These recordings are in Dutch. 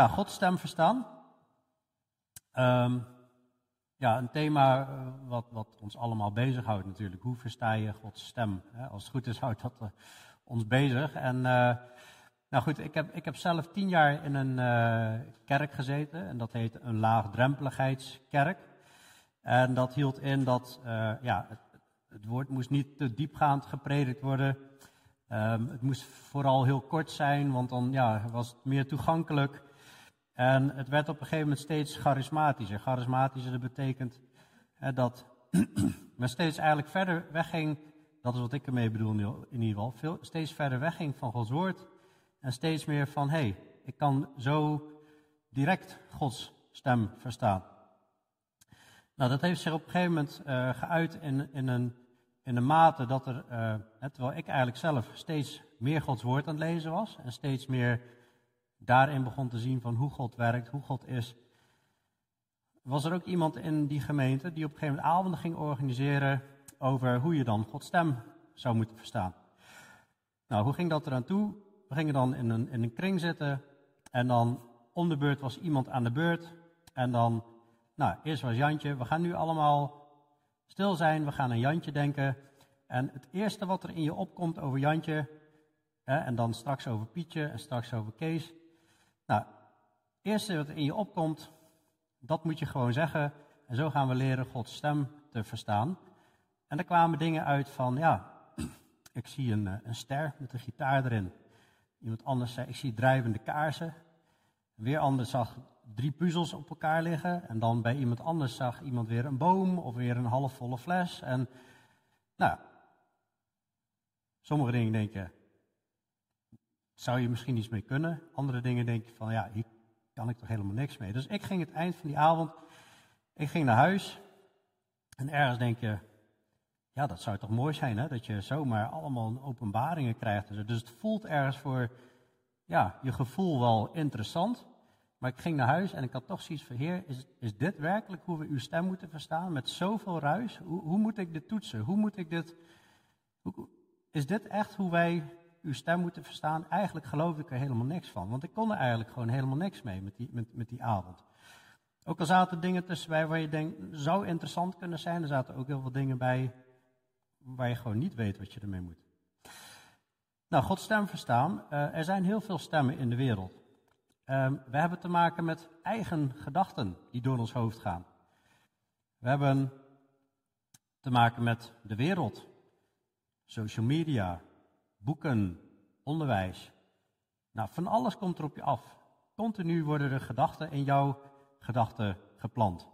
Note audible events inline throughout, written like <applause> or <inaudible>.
Ja, Gods stem verstaan. Ehm, ja, een thema eh, wat, wat ons allemaal bezighoudt natuurlijk. Hoe versta je Gods stem? Als het goed is, <laughs> houdt dat uh, ons bezig. En uh, nou goed, ik heb, ik heb zelf tien jaar in een kerk gezeten. En dat heet een laagdrempeligheidskerk. En dat hield in dat ja, het, het, woord moest niet te diepgaand gepredikt worden. Um, het moest vooral heel kort zijn, want dan ja, was het meer toegankelijk. En het werd op een gegeven moment steeds charismatischer. Charismatischer, dat betekent hè, dat <clears throat> men steeds eigenlijk verder wegging. Dat is wat ik ermee bedoel in ieder geval. Steeds verder wegging van Gods woord. En steeds meer van, hé, hey, ik kan zo direct Gods stem verstaan. Nou, dat heeft zich op een gegeven moment uh, geuit in, in, een, in een mate dat er, uh, terwijl ik eigenlijk zelf steeds meer Gods woord aan het lezen was. En steeds meer daarin begon te zien van hoe God werkt, hoe God is, was er ook iemand in die gemeente die op een gegeven moment avonden ging organiseren over hoe je dan Gods stem zou moeten verstaan. Nou, hoe ging dat eraan toe? We gingen dan in een, in een kring zitten en dan om de beurt was iemand aan de beurt. En dan, nou, eerst was Jantje, we gaan nu allemaal stil zijn, we gaan aan Jantje denken. En het eerste wat er in je opkomt over Jantje, hè, en dan straks over Pietje en straks over Kees, nou, het eerste wat in je opkomt, dat moet je gewoon zeggen. En zo gaan we leren Gods stem te verstaan. En er kwamen dingen uit van, ja, <clears throat> ik zie een, eh, een ster met een gitaar erin. Iemand anders zei, ik zie drijvende kaarsen. Weer anders zag drie puzzels op elkaar liggen. En dan bij iemand anders zag iemand weer een boom of weer een halfvolle fles. En nou, sommige dingen denken, zou je misschien iets mee kunnen. Andere dingen denk je van, ja, hier kan ik toch helemaal niks mee. Dus ik ging het eind van die avond, ik ging naar huis. En ergens denk je, ja, dat zou toch mooi zijn, hè? Dat je zomaar allemaal openbaringen krijgt. Dus het voelt ergens voor, ja, je gevoel wel interessant. Maar ik ging naar huis en ik had toch zoiets van, heer, is, is dit werkelijk hoe we uw stem moeten verstaan? Met zoveel ruis? Hoe, hoe moet ik dit toetsen? Hoe moet ik dit... Is dit echt hoe wij uw stem moeten verstaan. Eigenlijk geloof ik er helemaal niks van. Want ik kon er eigenlijk gewoon helemaal niks mee met die, met, met die avond. Ook al zaten dingen tussen bij waar je denkt, zou interessant kunnen zijn. Er zaten ook heel veel dingen bij waar je gewoon niet weet wat je ermee moet. Nou, Gods stem verstaan. Uh, er zijn heel veel stemmen in de wereld. Uh, we hebben te maken met eigen gedachten die door ons hoofd gaan. We hebben te maken met de wereld, social media, boeken, onderwijs. Nou, van alles komt er op je af. Continu worden er gedachten in jouw gedachten geplant.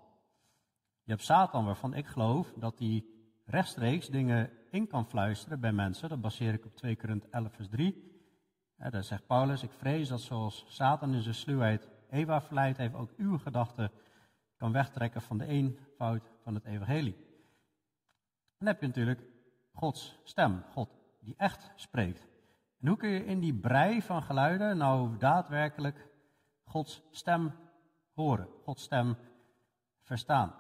Je hebt Satan, waarvan ik geloof dat hij rechtstreeks dingen in kan fluisteren bij mensen. Dat baseer ik op 2 Korinthe 11 vers 3. Ja, daar zegt Paulus, ik vrees dat zoals Satan in zijn sluwheid Eva verleid heeft, ook uw gedachten kan wegtrekken van de eenvoud van het evangelie. Dan heb je natuurlijk Gods stem. God die echt spreekt. En hoe kun je in die brei van geluiden nou daadwerkelijk Gods stem horen, Gods stem verstaan?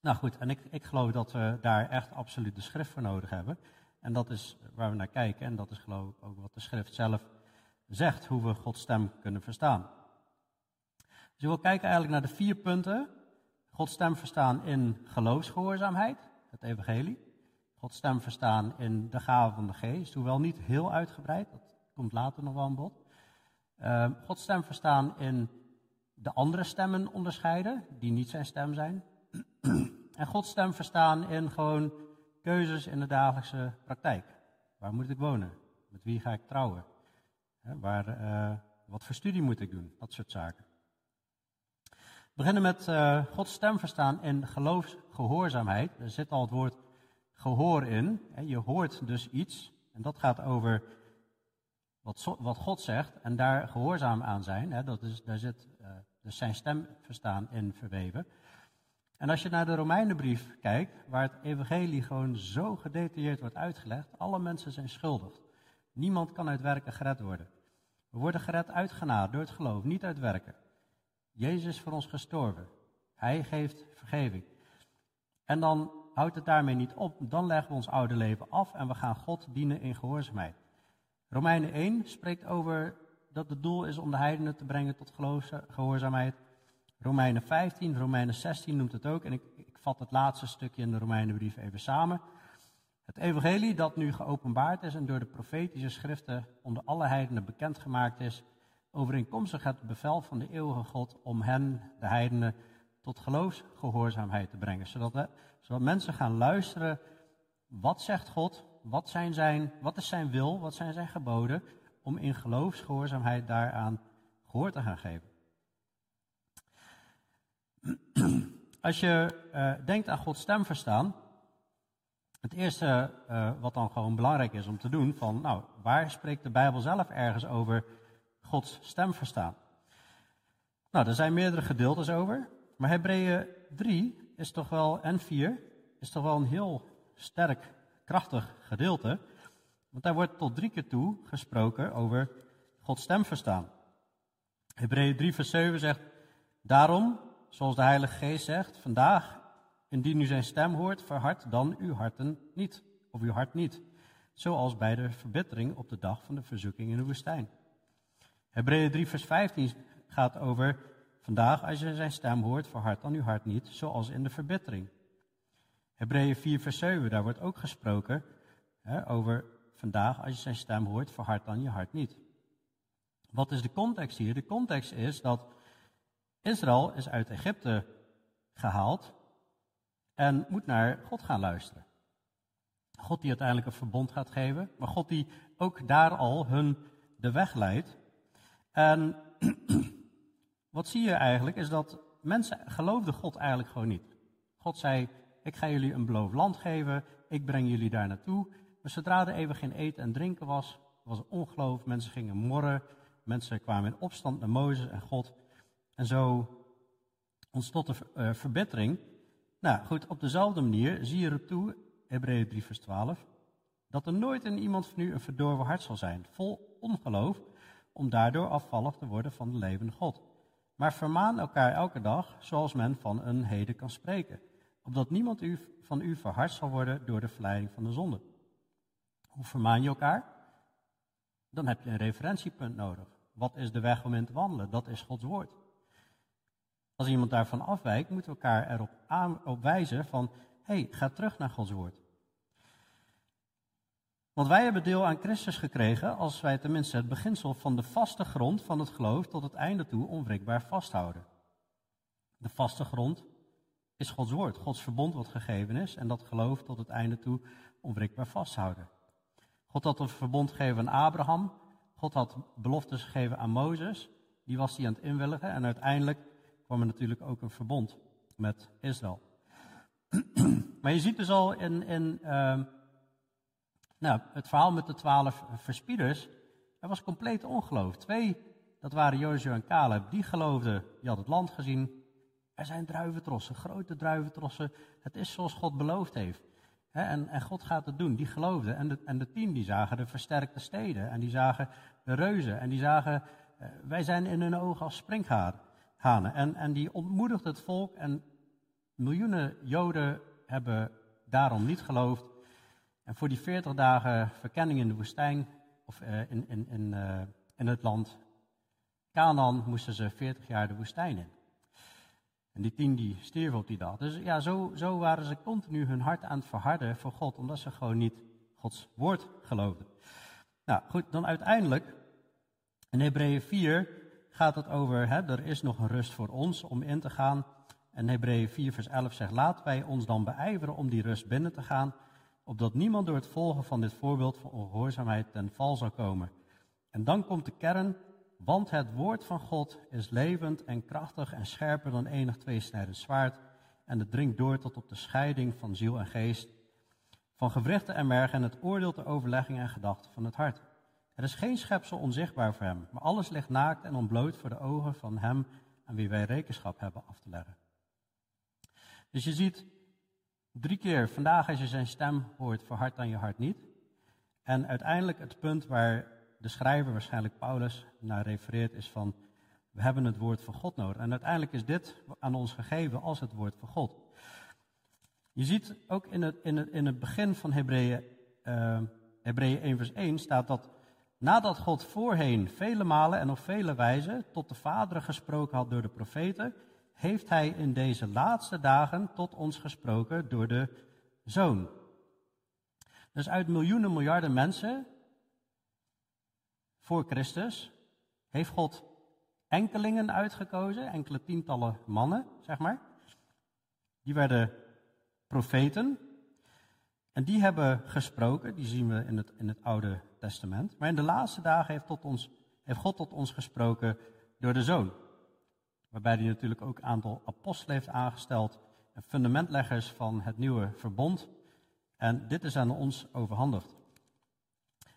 Nou goed, en ik, ik geloof dat we daar echt absoluut de schrift voor nodig hebben. En dat is waar we naar kijken en dat is geloof ik ook wat de schrift zelf zegt, hoe we Gods stem kunnen verstaan. Dus ik wil kijken eigenlijk naar de vier punten. Gods stem verstaan in geloofsgehoorzaamheid, het evangelie. Gods stem verstaan in de gave van de geest, hoewel niet heel uitgebreid, dat komt later nog wel aan bod. Uh, Gods stem verstaan in de andere stemmen onderscheiden, die niet zijn stem zijn. <clears throat> en Gods stem verstaan in gewoon keuzes in de dagelijkse praktijk. Waar moet ik wonen? Met wie ga ik trouwen? waar, uh, wat voor studie moet ik doen? Dat soort zaken. We beginnen met uh, Gods stem verstaan in geloofsgehoorzaamheid. Er zit al het woord gehoor in. Je hoort dus iets. En dat gaat over wat, God zegt en daar gehoorzaam aan zijn. Dat is, daar zit uh, dus zijn stem verstaan in verweven. En als je naar de Romeinenbrief kijkt, waar het evangelie gewoon zo gedetailleerd wordt uitgelegd, alle mensen zijn schuldig. Niemand kan uit werken gered worden. We worden gered uit door het geloof, niet uit werken. Jezus is voor ons gestorven. Hij geeft vergeving. En dan houdt het daarmee niet op. Dan leggen we ons oude leven af en we gaan God dienen in gehoorzaamheid. Romeinen 1 spreekt over dat het doel is om de heidenen te brengen tot gehoorzaamheid. Romeinen 15, Romeinen 16 noemt het ook. En ik, ik vat het laatste stukje in de Romeinenbrief even samen. Het evangelie dat nu geopenbaard is en door de profetische schriften onder alle heidenen bekendgemaakt is, overeenkomstig het bevel van de eeuwige God om hen, de heidenen, tot geloofsgehoorzaamheid te brengen. Zodat, zodat mensen gaan luisteren, wat zegt God, wat, zijn zijn, wat is zijn wil, wat zijn zijn geboden, om in geloofsgehoorzaamheid daaraan gehoor te gaan geven. <clears throat> Als je uh, denkt aan Gods stem verstaan, het eerste uh, wat dan gewoon belangrijk is om te doen, van nou, waar spreekt de Bijbel zelf ergens over Gods stem verstaan? Nou, er zijn meerdere gedeeltes over, maar Hebreeën 3 is toch wel, en 4, is toch wel een heel sterk, krachtig gedeelte. Want daar wordt tot drie keer toe gesproken over Gods stem verstaan. Hebreeën 3 vers 7 zegt, daarom, zoals de Heilige Geest zegt, vandaag Indien u zijn stem hoort, verhard dan uw harten niet, of uw hart niet. Zoals bij de verbittering op de dag van de verzoeking in de woestijn. Hebreeën 3, vers 15 gaat over: Vandaag, als je zijn stem hoort, verhard dan uw hart niet, zoals in de verbittering. Hebreeën 4, vers 7, daar wordt ook gesproken hè, over: Vandaag, als je zijn stem hoort, verhard dan je hart niet. Wat is de context hier? De context is dat Israël is uit Egypte gehaald en moet naar God gaan luisteren. God die uiteindelijk een verbond gaat geven, maar God die ook daar al hun de weg leidt. En wat zie je eigenlijk is dat mensen geloofden God eigenlijk gewoon niet. God zei, ik ga jullie een beloofd land geven, ik breng jullie daar naartoe. Maar zodra er even geen eten en drinken was, was er ongeloof, mensen gingen morren, mensen kwamen in opstand naar Mozes en God. En zo ontstond de uh, verbittering. Nou goed, op dezelfde manier zie je er toe, Hebreeën 3 vers 12, dat er nooit in iemand van u een verdorven hart zal zijn, vol ongeloof, om daardoor afvallig te worden van de levende God. Maar vermaan elkaar elke dag, zoals men van een heden kan spreken, opdat niemand u, van u verhard zal worden door de verleiding van de zonde. Hoe vermaan je elkaar? Dan heb je een referentiepunt nodig. Wat is de weg om in te wandelen? Dat is Gods woord. Als iemand daarvan afwijkt, moeten we elkaar erop aan, wijzen van, hé, hey, ga terug naar Gods woord. Want wij hebben deel aan Christus gekregen als wij tenminste het beginsel van de vaste grond van het geloof tot het einde toe onwrikbaar vasthouden. De vaste grond is Gods woord, Gods verbond wat gegeven is en dat geloof tot het einde toe onwrikbaar vasthouden. God had een verbond gegeven aan Abraham, God had beloftes gegeven aan Mozes, die was die aan het inwilligen en uiteindelijk kwam er natuurlijk ook een verbond met Israël. <clears throat> maar je ziet dus al in, in uh, nou, het verhaal met de twaalf verspieders, er was compleet ongeloof. Twee, dat waren Jozua en Caleb, die geloofden, die had het land gezien. Er zijn druiventrossen, grote druiventrossen. Het is zoals God beloofd heeft. en, en, God gaat het doen. Die geloofden. En de, en de tien die zagen de versterkte steden. En die zagen de reuzen. En die zagen, uh, wij zijn in hun ogen als springhaar. En, en die ontmoedigt het volk en miljoenen Joden hebben daarom niet geloofd. En voor die 40 dagen verkenning in de woestijn, of uh, in, in, in, uh, in het land Canaan, moesten ze 40 jaar de woestijn in. En die tien die stierven op die dag. Dus ja, zo, zo waren ze continu hun hart aan het verharden voor God, omdat ze gewoon niet Gods woord geloofden. Nou goed, dan uiteindelijk in Hebreeën 4 gaat het over, hè, er is nog een rust voor ons om in te gaan. En Hebreeën 4 vers 11 zegt, laten wij ons dan beijveren om die rust binnen te gaan, opdat niemand door het volgen van dit voorbeeld van ongehoorzaamheid ten val zal komen. En dan komt de kern, want het woord van God is levend en krachtig en scherper dan enig tweesnijdend zwaard. En het dringt door tot op de scheiding van ziel en geest, van gewrichten en mergen en het oordeelt de overlegging en gedachten van het hart. Er is geen schepsel onzichtbaar voor hem, maar alles ligt naakt en ontbloot voor de ogen van hem aan wie wij rekenschap hebben af te leggen. Dus je ziet drie keer, vandaag als je zijn stem hoort, verhard dan je hart niet. En uiteindelijk het punt waar de schrijver, waarschijnlijk Paulus, naar refereert, is van, we hebben het woord van God nodig. En uiteindelijk is dit aan ons gegeven als het woord van God. Je ziet ook in het, in het, in het begin van Hebreeën, uh, Hebreeën 1 vers 1 staat dat Nadat God voorheen vele malen en op vele wijzen tot de vaderen gesproken had door de profeten, heeft hij in deze laatste dagen tot ons gesproken door de zoon. Dus uit miljoenen miljarden mensen voor Christus heeft God enkelingen uitgekozen, enkele tientallen mannen, zeg maar. Die werden profeten. En die hebben gesproken, die zien we in het, in het Oude Testament. Maar in de laatste dagen heeft, tot ons, heeft God tot ons gesproken door de Zoon. Waarbij hij natuurlijk ook een aantal apostelen heeft aangesteld en fundamentleggers van het nieuwe verbond. En dit is aan ons overhandigd.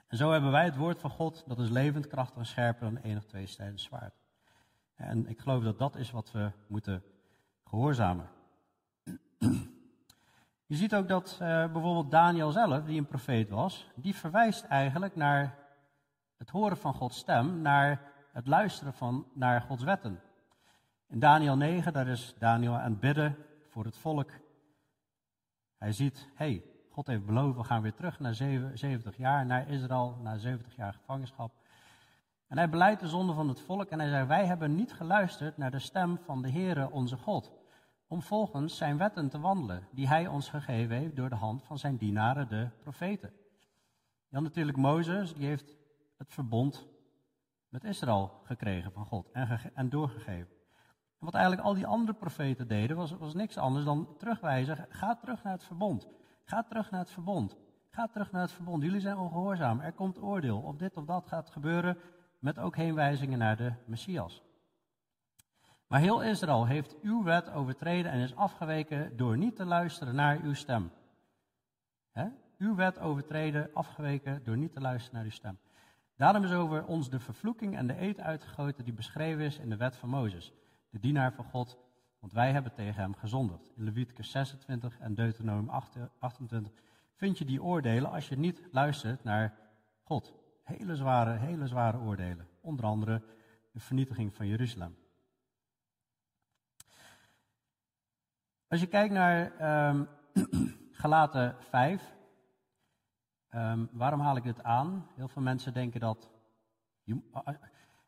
En zo hebben wij het woord van God, dat is levend, krachtig en scherper dan enig tweestrijdend zwaard. En ik geloof dat dat is wat we moeten gehoorzamen. <clears throat> Je ziet ook dat uh, bijvoorbeeld Daniel zelf, die een profeet was, die verwijst eigenlijk naar het horen van Gods stem, naar het luisteren van, naar Gods wetten. In Daniel 9, daar is Daniel aan het bidden voor het volk. Hij ziet, hey, God heeft beloofd, we gaan weer terug naar 70 jaar, naar Israël, naar 70 jaar gevangenschap. En hij beleidt de zonde van het volk en hij zei, wij hebben niet geluisterd naar de stem van de Heere onze God, om volgens zijn wetten te wandelen, die hij ons gegeven heeft door de hand van zijn dienaren, de profeten. Dan natuurlijk Mozes, die heeft het verbond met Israël gekregen van God en, en doorgegeven. Wat eigenlijk al die andere profeten deden, was, was niks anders dan terugwijzen, ga terug naar het verbond. Ga terug naar het verbond. Ga terug naar het verbond. Jullie zijn ongehoorzaam. Er komt oordeel. Of dit of dat gaat gebeuren. Met ook heenwijzingen naar de Messias. Maar heel Israël heeft uw wet overtreden en is afgeweken door niet te luisteren naar uw stem. Uw wet overtreden, afgeweken door niet te luisteren naar uw stem. Daarom is over ons de vervloeking en de eed uitgegoten die beschreven is in de wet van Mozes, de dienaar van God, want wij hebben tegen hem gezondigd. In Leviticus 26 en Deuteronomium 28 vind je die oordelen als je niet luistert naar God. Hele zware, hele zware oordelen. Onder andere de vernietiging van Jeruzalem. Als je kijkt naar um, <clears throat> Galaten 5, ehm, waarom haal ik dit aan? Heel veel mensen denken dat.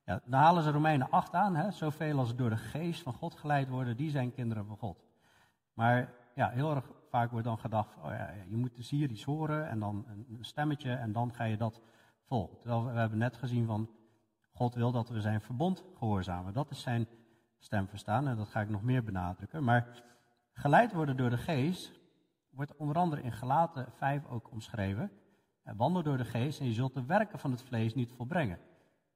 Ja, dan halen ze Romeinen 8 aan, hè? zoveel als door de geest van God geleid worden, die zijn kinderen van God. Maar ja, heel erg vaak wordt dan gedacht, oh ja, je moet hier iets horen en dan een stemmetje en dan ga je dat volgen. Terwijl we, hebben net gezien van, God wil dat we zijn verbond gehoorzamen. Dat is zijn stem verstaan en dat ga ik nog meer benadrukken. Maar geleid worden door de geest wordt onder andere in Galaten 5 ook omschreven. Wandel door de geest en je zult de werken van het vlees niet volbrengen.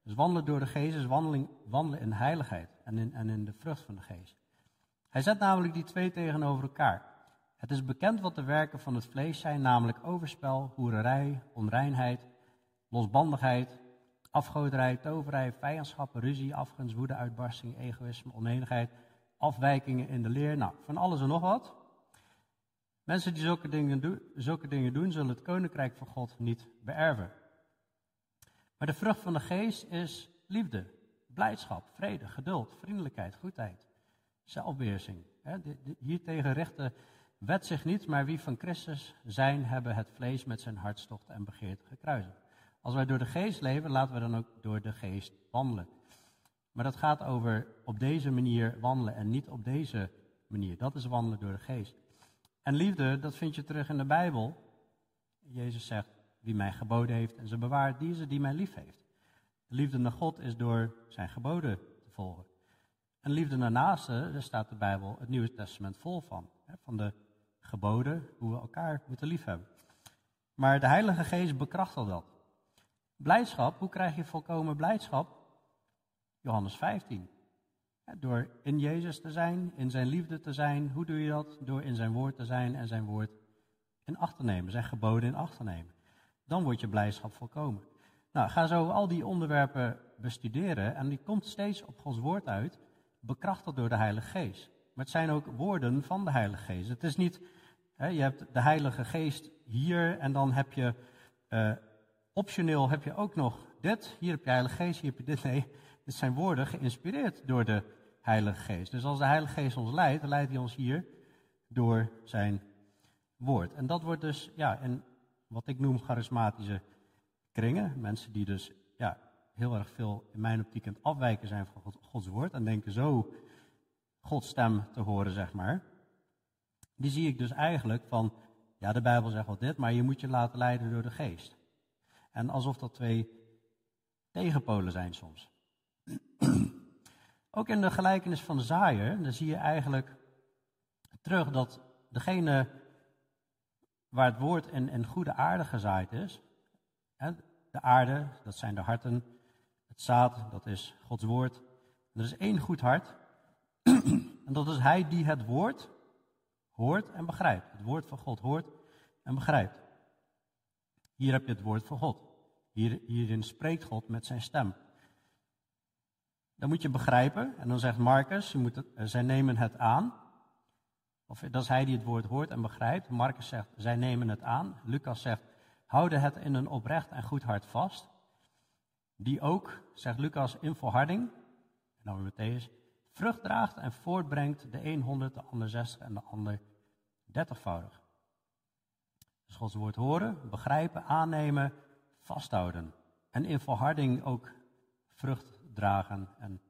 Dus wandelen door de geest is wandelen in heiligheid en in, en in de vrucht van de geest. Hij zet namelijk die twee tegenover elkaar. Het is bekend wat de werken van het vlees zijn, namelijk overspel, hoererij, onreinheid, losbandigheid, afgoderij, toverij, vijandschap, ruzie, afgunst, woede, uitbarsting, egoïsme, onenigheid, afwijkingen in de leer, nou, van alles en nog wat. Mensen die zulke dingen, doen, zulke dingen doen, zullen het koninkrijk van God niet beërven. Maar de vrucht van de geest is liefde, blijdschap, vrede, geduld, vriendelijkheid, goedheid, zelfbeheersing. Hiertegen richt de wet zich niet, maar wie van Christus zijn, hebben het vlees met zijn hartstocht en begeerte gekruisigd. Als wij door de geest leven, laten we dan ook door de geest wandelen. Maar dat gaat over op deze manier wandelen en niet op deze manier. Dat is wandelen door de geest. En liefde, dat vind je terug in de Bijbel. Jezus zegt, wie mij geboden heeft en ze bewaart, die het die mij lief heeft. De liefde naar God is door zijn geboden te volgen. En liefde naar naaste, daar staat de Bijbel, het Nieuwe Testament vol van. Van de geboden, hoe we elkaar moeten liefhebben. Maar de Heilige Geest bekrachtigt dat. Blijdschap, hoe krijg je volkomen blijdschap? Johannes 15. door in Jezus te zijn, in zijn liefde te zijn. Hoe doe je dat? Door in zijn woord te zijn en zijn woord in acht te nemen, zijn geboden in acht te nemen. Dan wordt je blijdschap volkomen. Nou, ga zo al die onderwerpen bestuderen en die komt steeds op Gods woord uit, bekrachtigd door de Heilige Geest. Maar het zijn ook woorden van de Heilige Geest. Het is niet, hè, je hebt de Heilige Geest hier en dan heb je, uh, optioneel heb je ook nog dit. Hier heb je Heilige Geest, hier heb je dit. Nee, dit zijn woorden geïnspireerd door de Heilige Geest. Dus als de Heilige Geest ons leidt, dan leidt hij ons hier door zijn woord. En dat wordt dus, ja, en wat ik noem charismatische kringen. Mensen die dus ja, heel erg veel in mijn optiek aan afwijken zijn van Gods woord en denken zo Gods stem te horen, zeg maar. Die zie ik dus eigenlijk van, ja, de Bijbel zegt wel dit, maar je moet je laten leiden door de geest. En alsof dat twee tegenpolen zijn soms. <clears throat> Ook in de gelijkenis van de zaaier, dan zie je eigenlijk terug dat degene waar het woord in, in goede aarde gezaaid is, de aarde, dat zijn de harten, het zaad, dat is Gods woord. er is één goed hart, <clears throat> en dat is hij die het woord hoort en begrijpt. Het woord van God hoort en begrijpt. Hier heb je het woord van God. Hier, hierin spreekt God met zijn stem. Dan moet je begrijpen, en dan zegt Marcus, je moet het, eh, zij nemen het aan. Of dat is hij die het woord hoort en begrijpt. Marcus zegt, zij nemen het aan. Lucas zegt, houden het in een oprecht en goed hart vast. Die ook, zegt Lucas, in volharding, en dan weer Matthäus, vrucht draagt en voortbrengt, de een honderd, de ander 60 en de ander dertigvoudig. Dus Gods woord horen, begrijpen, aannemen, vasthouden. En in volharding ook vrucht dragen en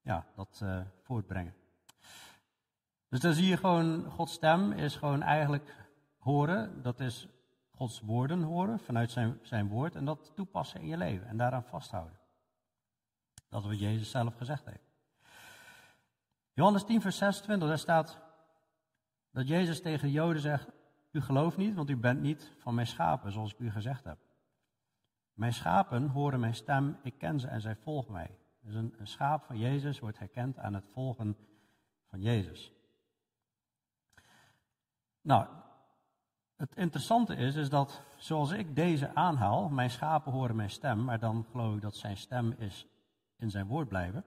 ja, dat uh, voortbrengen. Dus dan zie je gewoon, Gods stem is gewoon eigenlijk horen. Dat is Gods woorden horen vanuit zijn, zijn woord en dat toepassen in je leven en daaraan vasthouden. Dat is wat Jezus zelf gezegd heeft. Johannes 10, vers 26, daar staat dat Jezus tegen de Joden zegt: U gelooft niet, want u bent niet van mijn schapen, zoals ik u gezegd heb. Mijn schapen horen mijn stem, ik ken ze en zij volgen mij. Dus een, een schaap van Jezus wordt herkend aan het volgen van Jezus. Nou, het interessante is, is dat zoals ik deze aanhaal, mijn schapen horen mijn stem, maar dan geloof ik dat zijn stem is in zijn woord blijven.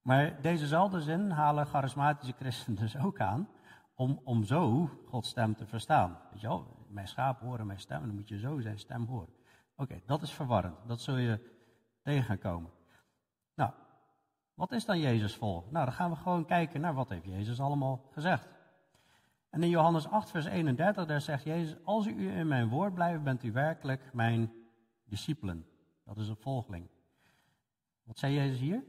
Maar dezezelfde zin halen charismatische christenen dus ook aan, om, om zo Gods stem te verstaan. Weet je wel, mijn schapen horen mijn stem, dan moet je zo zijn stem horen. Oké, dat is verwarrend. Dat zul je tegen gaan komen. Nou, wat is dan Jezus vol? Nou, dan gaan we gewoon kijken naar wat heeft Jezus allemaal gezegd. En in Johannes 8, vers 31, daar zegt Jezus, als u in mijn woord blijft, bent u werkelijk mijn discipelen. Dat is een volgeling. Wat zei Jezus hier?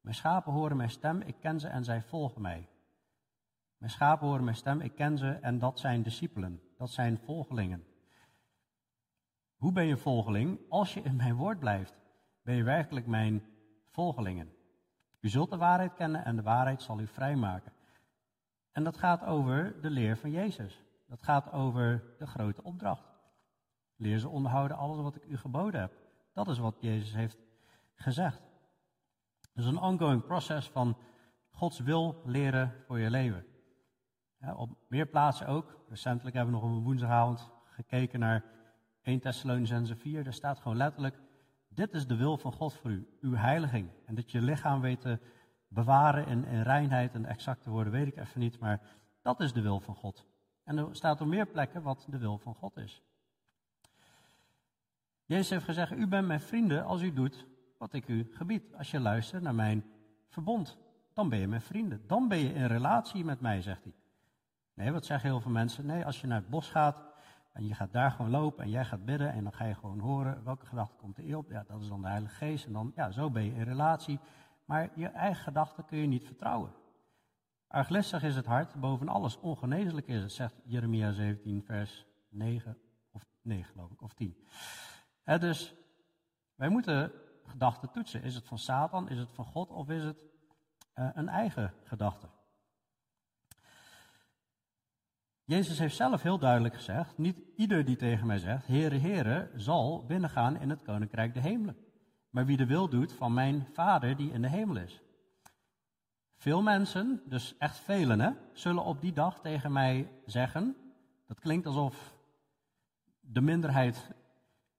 Mijn schapen horen mijn stem, ik ken ze en zij volgen mij. Mijn schapen horen mijn stem, ik ken ze en dat zijn discipelen. Dat zijn volgelingen. Hoe ben je volgeling? Als je in mijn woord blijft, ben je werkelijk mijn volgelingen. U zult de waarheid kennen en de waarheid zal u vrijmaken. En dat gaat over de leer van Jezus. Dat gaat over de grote opdracht. Leer ze onderhouden alles wat ik u geboden heb. Dat is wat Jezus heeft gezegd. Dus een ongoing proces van Gods wil leren voor je leven. Op meer plaatsen ook. Recentelijk hebben we nog een woensdagavond gekeken naar 1 Thessalonicense 4. Daar staat gewoon letterlijk, dit is de wil van God voor u, uw heiliging. En dat je lichaam weet te bewaren in, in reinheid en exacte woorden weet ik even niet, maar dat is de wil van God. En er staat op meer plekken wat de wil van God is. Jezus heeft gezegd, u bent mijn vrienden als u doet wat ik u gebied. Als je luistert naar mijn verbond, dan ben je mijn vrienden. Dan ben je in relatie met mij, zegt hij. Nee, wat zeggen heel veel mensen? Nee, als je naar het bos gaat en je gaat daar gewoon lopen en jij gaat bidden en dan ga je gewoon horen welke gedachte komt er op. Ja, dat is dan de Heilige Geest en dan, ja, zo ben je in relatie. Maar je eigen gedachten kun je niet vertrouwen. Arglistig is het hart, boven alles ongeneeslijk is het, zegt Jeremia 17, vers 9 of 9 geloof ik, of 10. dus wij moeten gedachten toetsen. Is het van Satan, is het van God of is het uh, een eigen gedachte? Jezus heeft zelf heel duidelijk gezegd: Niet ieder die tegen mij zegt, Heere, Heere, zal binnengaan in het koninkrijk de hemelen. Maar wie de wil doet van mijn Vader die in de hemel is. Veel mensen, dus echt velen, hè, zullen op die dag tegen mij zeggen: Dat klinkt alsof de minderheid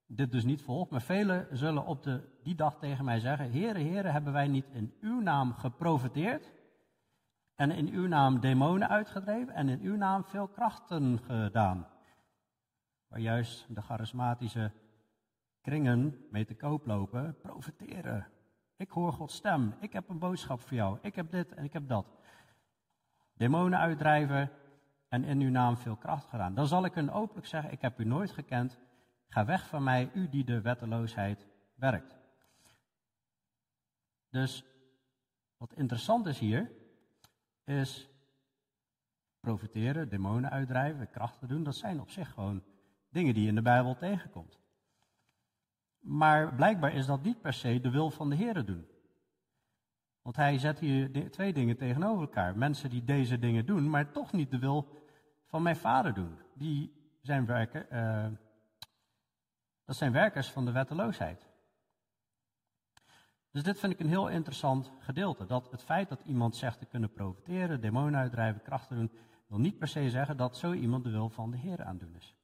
dit dus niet volgt, maar velen zullen op de, die dag tegen mij zeggen: Heere, Heere, hebben wij niet in uw naam geprofiteerd? En in uw naam demonen uitgedreven en in uw naam veel krachten gedaan. Waar juist de charismatische kringen mee te koop lopen, profiteren. Ik hoor Gods stem, ik heb een boodschap voor jou, ik heb dit en ik heb dat. Demonen uitdrijven en in uw naam veel kracht gedaan. Dan zal ik hun openlijk zeggen, ik heb u nooit gekend. Ga weg van mij, u die de wetteloosheid werkt. Dus wat interessant is hier, is profiteren, demonen uitdrijven, krachten doen. Dat zijn op zich gewoon dingen die in de Bijbel tegenkomt. Maar blijkbaar is dat niet per se de wil van de Heer doen. Want hij zet hier twee dingen tegenover elkaar. Mensen die deze dingen doen, maar toch niet de wil van mijn vader doen. Die zijn werken, uh, dat zijn werkers van de wetteloosheid. Dus dit vind ik een heel interessant gedeelte. Dat het feit dat iemand zegt te kunnen profiteren, demonen uitdrijven, krachten doen, wil niet per se zeggen dat zo iemand de wil van de Heer aandoen is.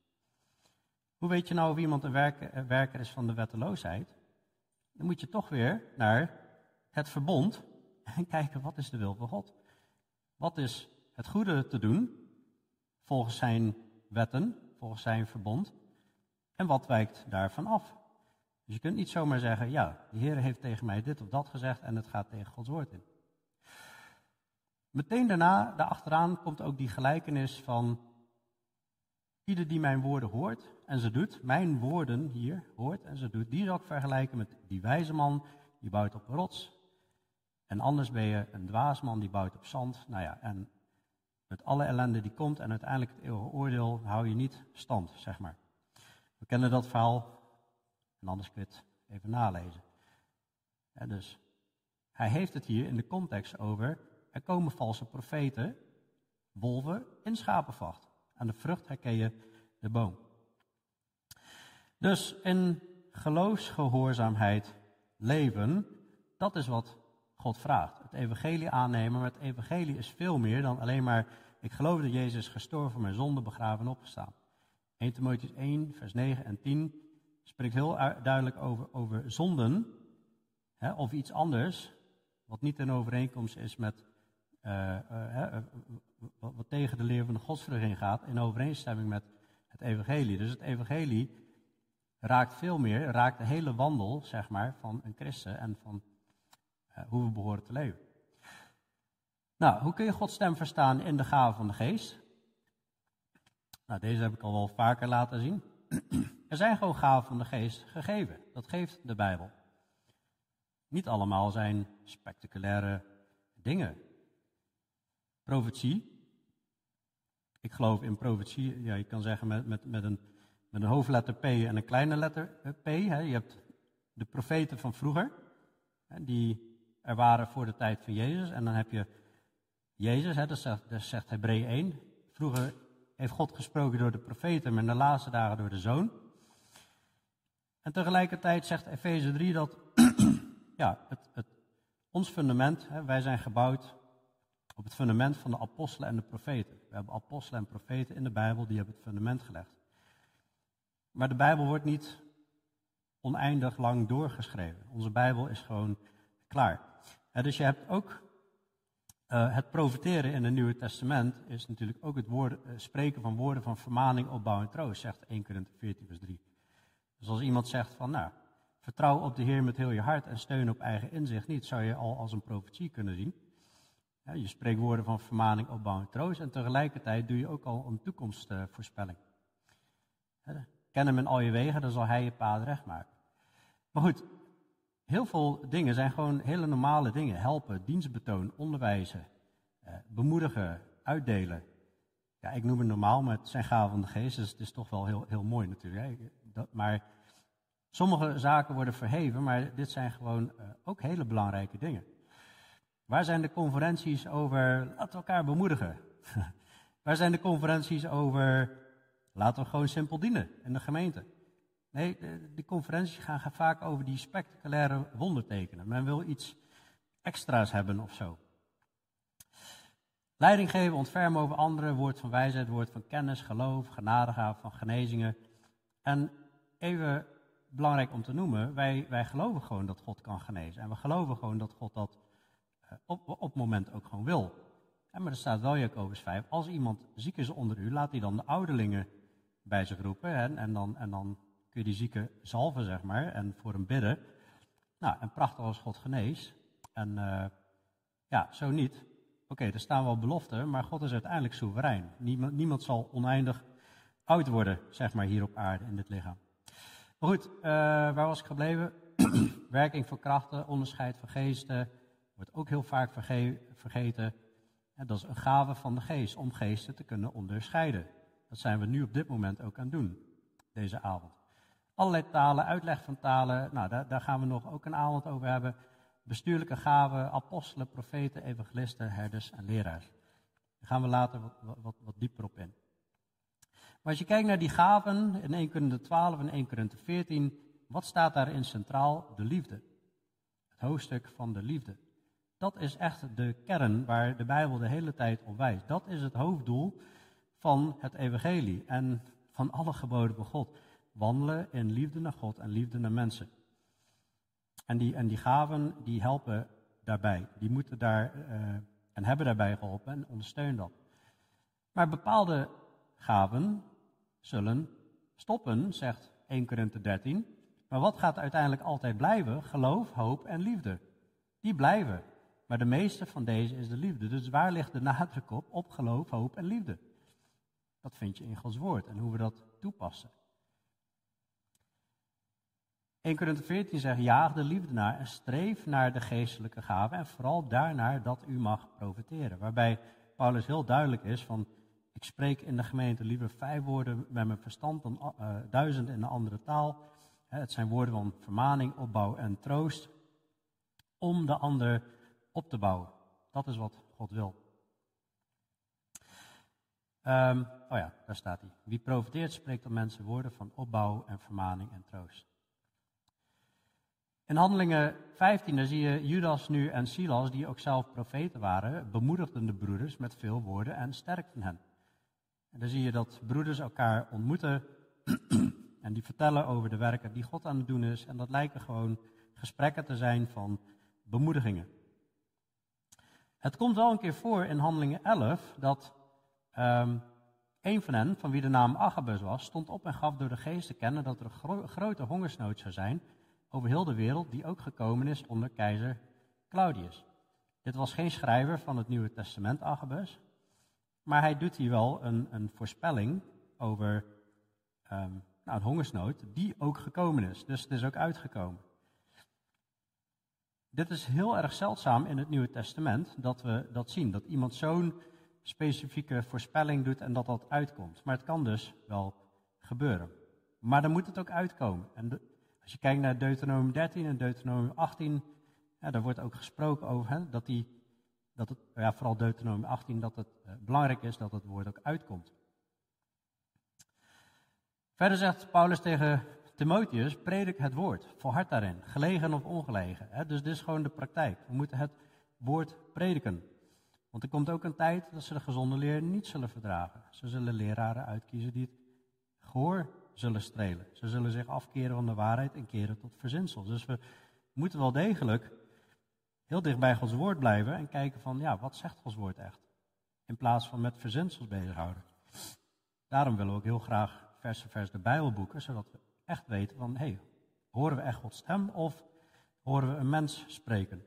Hoe weet je nou of iemand een werker, is van de wetteloosheid? Dan moet je toch weer naar het verbond <laughs> en kijken wat is de wil van God. Wat is het goede te doen volgens zijn wetten, volgens zijn verbond en wat wijkt daarvan af. Dus je kunt niet zomaar zeggen, ja, de Heer heeft tegen mij dit of dat gezegd en het gaat tegen Gods woord in. Meteen daarna, daarachteraan, komt ook die gelijkenis van ieder die mijn woorden hoort en ze doet, mijn woorden hier hoort en ze doet, die zal ik vergelijken met die wijze man die bouwt op rots. En anders ben je een dwaasman die bouwt op zand. Nou ja, en met alle ellende die komt en uiteindelijk het eeuwige oordeel hou je niet stand, zeg maar. We kennen dat verhaal, en anders kun je het even nalezen. dus hij heeft het hier in de context over, er komen valse profeten, wolven in schapenvacht. Aan de vrucht herken je de boom. Dus in geloofsgehoorzaamheid leven, dat is wat God vraagt. Het evangelie aannemen, maar het evangelie is veel meer dan alleen maar, ik geloof dat Jezus gestorven voor mijn zonde, begraven en opgestaan. 1 Timotheus 1, vers 9 en 10 spreekt heel duidelijk over, over zonden, hè, of iets anders, wat niet in overeenkomst is met, uh, uh, wat, tegen de leer van de godsvrucht gaat, in overeenstemming met het evangelie. Dus het evangelie raakt veel meer, raakt de hele wandel, zeg maar, van een christen en van uh, hoe we behoren te leven. Nou, hoe kun je Gods stem verstaan in de gave van de geest? Nou, deze heb ik al wel vaker laten zien. er zijn gewoon gaven van de geest gegeven. Dat geeft de Bijbel. Niet allemaal zijn spectaculaire dingen. Profetie. Ik geloof in profetie, ja, je kan zeggen met, met, met, een, met een hoofdletter P en een kleine letter eh, P. Hè. Je hebt de profeten van vroeger, hè, die er waren voor de tijd van Jezus. En dan heb je Jezus, hè, dat zegt, zegt Hebreeën 1. Vroeger heeft God gesproken door de profeten, maar in de laatste dagen door de zoon. En tegelijkertijd zegt Efeze 3 dat <clears throat> ja, het, het, ons fundament, hè, wij zijn gebouwd op het fundament van de apostelen en de profeten. We hebben apostelen en profeten in de Bijbel, die hebben het fundament gelegd. Maar de Bijbel wordt niet oneindig lang doorgeschreven. Onze Bijbel is gewoon klaar. dus je hebt ook uh, het profiteren in het Nieuwe Testament is natuurlijk ook het woord, uh, spreken van woorden van vermaning, opbouw en troost, zegt 1 Korinther 14 vers 3. Dus als iemand zegt van, nou, vertrouw op de Heer met heel je hart en steun op eigen inzicht niet, zou je al als een profetie kunnen zien. Ja, je spreekt woorden van vermaning, opbouw en troost en tegelijkertijd doe je ook al een toekomstvoorspelling. Ja, ken hem in al je wegen, dan zal hij je paad recht maken. Maar goed, heel veel dingen zijn gewoon hele normale dingen. Helpen, dienstbetoon, onderwijzen, eh, bemoedigen, uitdelen. Ja, ik noem het normaal, maar het zijn gaven van de geest, dus het is toch wel heel, heel mooi natuurlijk. Dat, maar sommige zaken worden verheven, maar dit zijn gewoon uh, ook hele belangrijke dingen. Waar zijn de conferenties over laten we elkaar bemoedigen? <laughs> Waar zijn de conferenties over laten we gewoon simpel dienen in de gemeente? Nee, de, conferenties gaan, gaan vaak over die spectaculaire wondertekenen. Men wil iets extra's hebben of zo. Leiding geven, ontfermen over anderen, woord van wijsheid, woord van kennis, geloof, genadegaaf, van genezingen. En even belangrijk om te noemen, wij, wij geloven gewoon dat God kan genezen. En we geloven gewoon dat God dat uh, op, op het moment ook gewoon wil. En maar er staat wel Jacobus 5, als iemand ziek is onder u, laat hij dan de ouderlingen bij zich roepen. Hè, en, dan, en dan kun je die zieke zalven, zeg maar, en voor hem bidden. Nou, en prachtig als God geneest. En uh, ja, zo niet. Oké, er staan wel beloften, maar God is uiteindelijk soeverein. Niemand, zal oneindig oud worden, zeg maar, hier op aarde in dit lichaam. Maar goed, uh, waar was ik gebleven? <clears throat> werking van krachten, onderscheid van geesten, wordt ook heel vaak vergeten. dat is een gave van de geest, om geesten te kunnen onderscheiden. Dat zijn we nu op dit moment ook aan het doen, deze avond. Allerlei talen, uitleg van talen, nou, daar, daar gaan we nog ook een avond over hebben. Bestuurlijke gaven, apostelen, profeten, evangelisten, herders en leraars. Daar gaan we later wat, wat, dieper op in. Maar als je kijkt naar die gaven in 1 Korinther 12 en 1 Korinther 14, wat staat daarin centraal? De liefde. Het hoofdstuk van de liefde. Dat is echt de kern waar de Bijbel de hele tijd op wijst. Dat is het hoofddoel van het evangelie en van alle geboden van God. Wandelen in liefde naar God en liefde naar mensen. En die, en die gaven die helpen daarbij. Die moeten daar uh, en hebben daarbij geholpen en ondersteunen dat. Maar bepaalde gaven zullen stoppen, zegt 1 Korinthe 13. Maar wat gaat uiteindelijk altijd blijven? Geloof, hoop en liefde. Die blijven. Maar de meeste van deze is de liefde. Dus waar ligt de nadruk op? Op geloof, hoop en liefde. Dat vind je in Gods woord en hoe we dat toepassen. 1 Korinther 14 zegt, jaag de liefde naar en streef naar de geestelijke gaven en vooral daarnaar dat u mag profiteren. Waarbij Paulus heel duidelijk is van, ik spreek in de gemeente liever vijf woorden met mijn verstand dan uh, duizend in een andere taal. Het zijn woorden van vermaning, opbouw en troost. Om de ander op te bouwen. Dat is wat God wil. Um, oh ja, daar staat hij. Wie profiteert spreekt op mensen woorden van opbouw en vermaning en troost. In Handelingen 15 daar zie je Judas nu en Silas, die ook zelf profeten waren, bemoedigden de broeders met veel woorden en sterkten hen. En dan zie je dat broeders elkaar ontmoeten <clears throat> en die vertellen over de werken die God aan het doen is. En dat lijken gewoon gesprekken te zijn van bemoedigingen. Het komt wel een keer voor in Handelingen 11 dat um, een van hen, van wie de naam Agabus was, stond op en gaf door de geest te kennen dat er een grote hongersnood zou zijn over heel de wereld, die ook gekomen is onder keizer Claudius. Dit was geen schrijver van het Nieuwe Testament, Agabus, maar hij doet hier wel een, een voorspelling over um, nou, een hongersnood, die ook gekomen is. Dus het is ook uitgekomen. Dit is heel erg zeldzaam in het Nieuwe Testament dat we dat zien. Dat iemand zo'n specifieke voorspelling doet en dat dat uitkomt. Maar het kan dus wel gebeuren. Maar dan moet het ook uitkomen. En als je kijkt naar Deuteronomium 13 en Deuteronomium 18, ja, daar wordt ook gesproken over hè, dat, die, dat het, ja, vooral Deuteronomium 18, dat het uh, belangrijk is dat het woord ook uitkomt. Verder zegt Paulus tegen Timotheus, predik het woord, volhard daarin, gelegen of ongelegen. Hè? Dus dit is gewoon de praktijk. We moeten het woord prediken. Want er komt ook een tijd dat ze de gezonde leer niet zullen verdragen. Ze zullen leraren uitkiezen die het gehoor zullen strelen. Ze zullen zich afkeren van de waarheid en keren tot verzinsels. Dus we moeten wel degelijk heel dicht bij Gods woord blijven en kijken van, ja, wat zegt Gods woord echt? In plaats van met verzinsels bezighouden. Daarom willen we ook heel graag vers voor vers de Bijbel boeken, zodat we echt weten van, hé, hey, horen we echt Gods stem of horen we een mens spreken?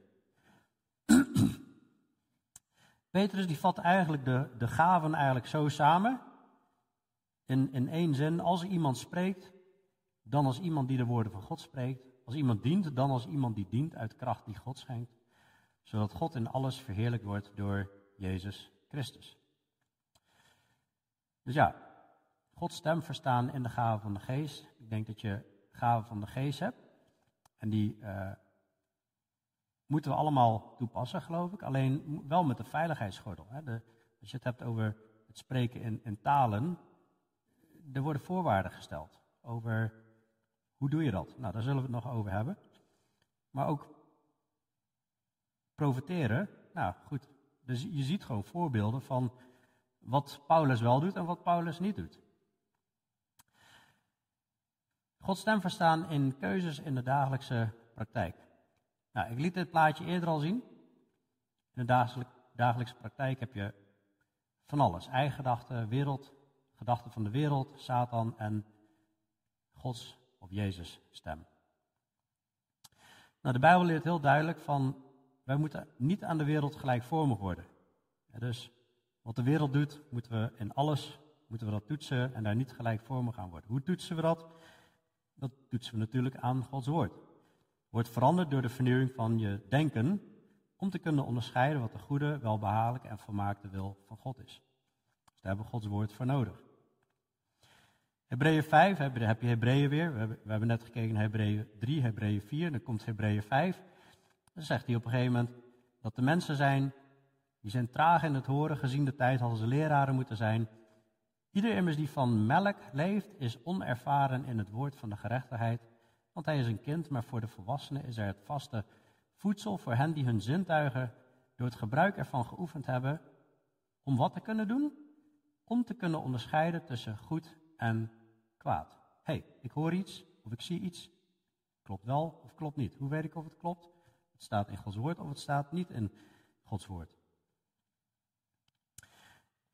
Petrus die vat eigenlijk de, de gaven eigenlijk zo samen, in, in één zin, als iemand spreekt, dan als iemand die de woorden van God spreekt, als iemand dient, dan als iemand die dient uit kracht die God schenkt, zodat God in alles verheerlijkt wordt door Jezus Christus. Dus ja, Gods stem verstaan in de gave van de geest. Ik denk dat je gave van de geest hebt. En die uh, moeten we allemaal toepassen, geloof ik. Alleen wel met de veiligheidsgordel. Hè. De, als je het hebt over het spreken in, in talen, er worden voorwaarden gesteld over hoe doe je dat. Nou, daar zullen we het nog over hebben. Maar ook profiteren. Nou goed, dus je ziet gewoon voorbeelden van wat Paulus wel doet en wat Paulus niet doet. Gods stem verstaan in keuzes in de dagelijkse praktijk. Nou, ik liet dit plaatje eerder al zien. In de dagelijkse praktijk heb je van alles. Eigen gedachten, wereld, gedachten van de wereld, Satan en Gods of Jezus stem. Nou, de Bijbel leert heel duidelijk van, wij moeten niet aan de wereld gelijkvormig worden. dus wat de wereld doet, moeten we in alles, moeten we dat toetsen en daar niet gelijkvormig aan worden. Hoe toetsen we dat? Dat toetsen we natuurlijk aan Gods woord. Wordt veranderd door de vernieuwing van je denken, om te kunnen onderscheiden wat de goede, welbehagelijke en volmaakte wil van God is. Dus daar hebben we Gods woord voor nodig. Hebreeën 5, heb je Hebreeën weer. We hebben, net gekeken naar Hebreeën 3, Hebreeën 4, dan komt Hebreeën 5. Dan zegt hij op een gegeven moment dat de mensen zijn, die zijn traag in het horen, gezien de tijd hadden ze leraren moeten zijn. Ieder immers die van melk leeft, is onervaren in het woord van de gerechtigheid, want hij is een kind, maar voor de volwassenen is er het vaste voedsel voor hen die hun zintuigen door het gebruik ervan geoefend hebben, om wat te kunnen doen? Om te kunnen onderscheiden tussen goed en kwaad. hey, ik hoor iets of ik zie iets. Klopt wel of klopt niet. Hoe weet ik of het klopt? Het staat in Gods woord of het staat niet in Gods woord.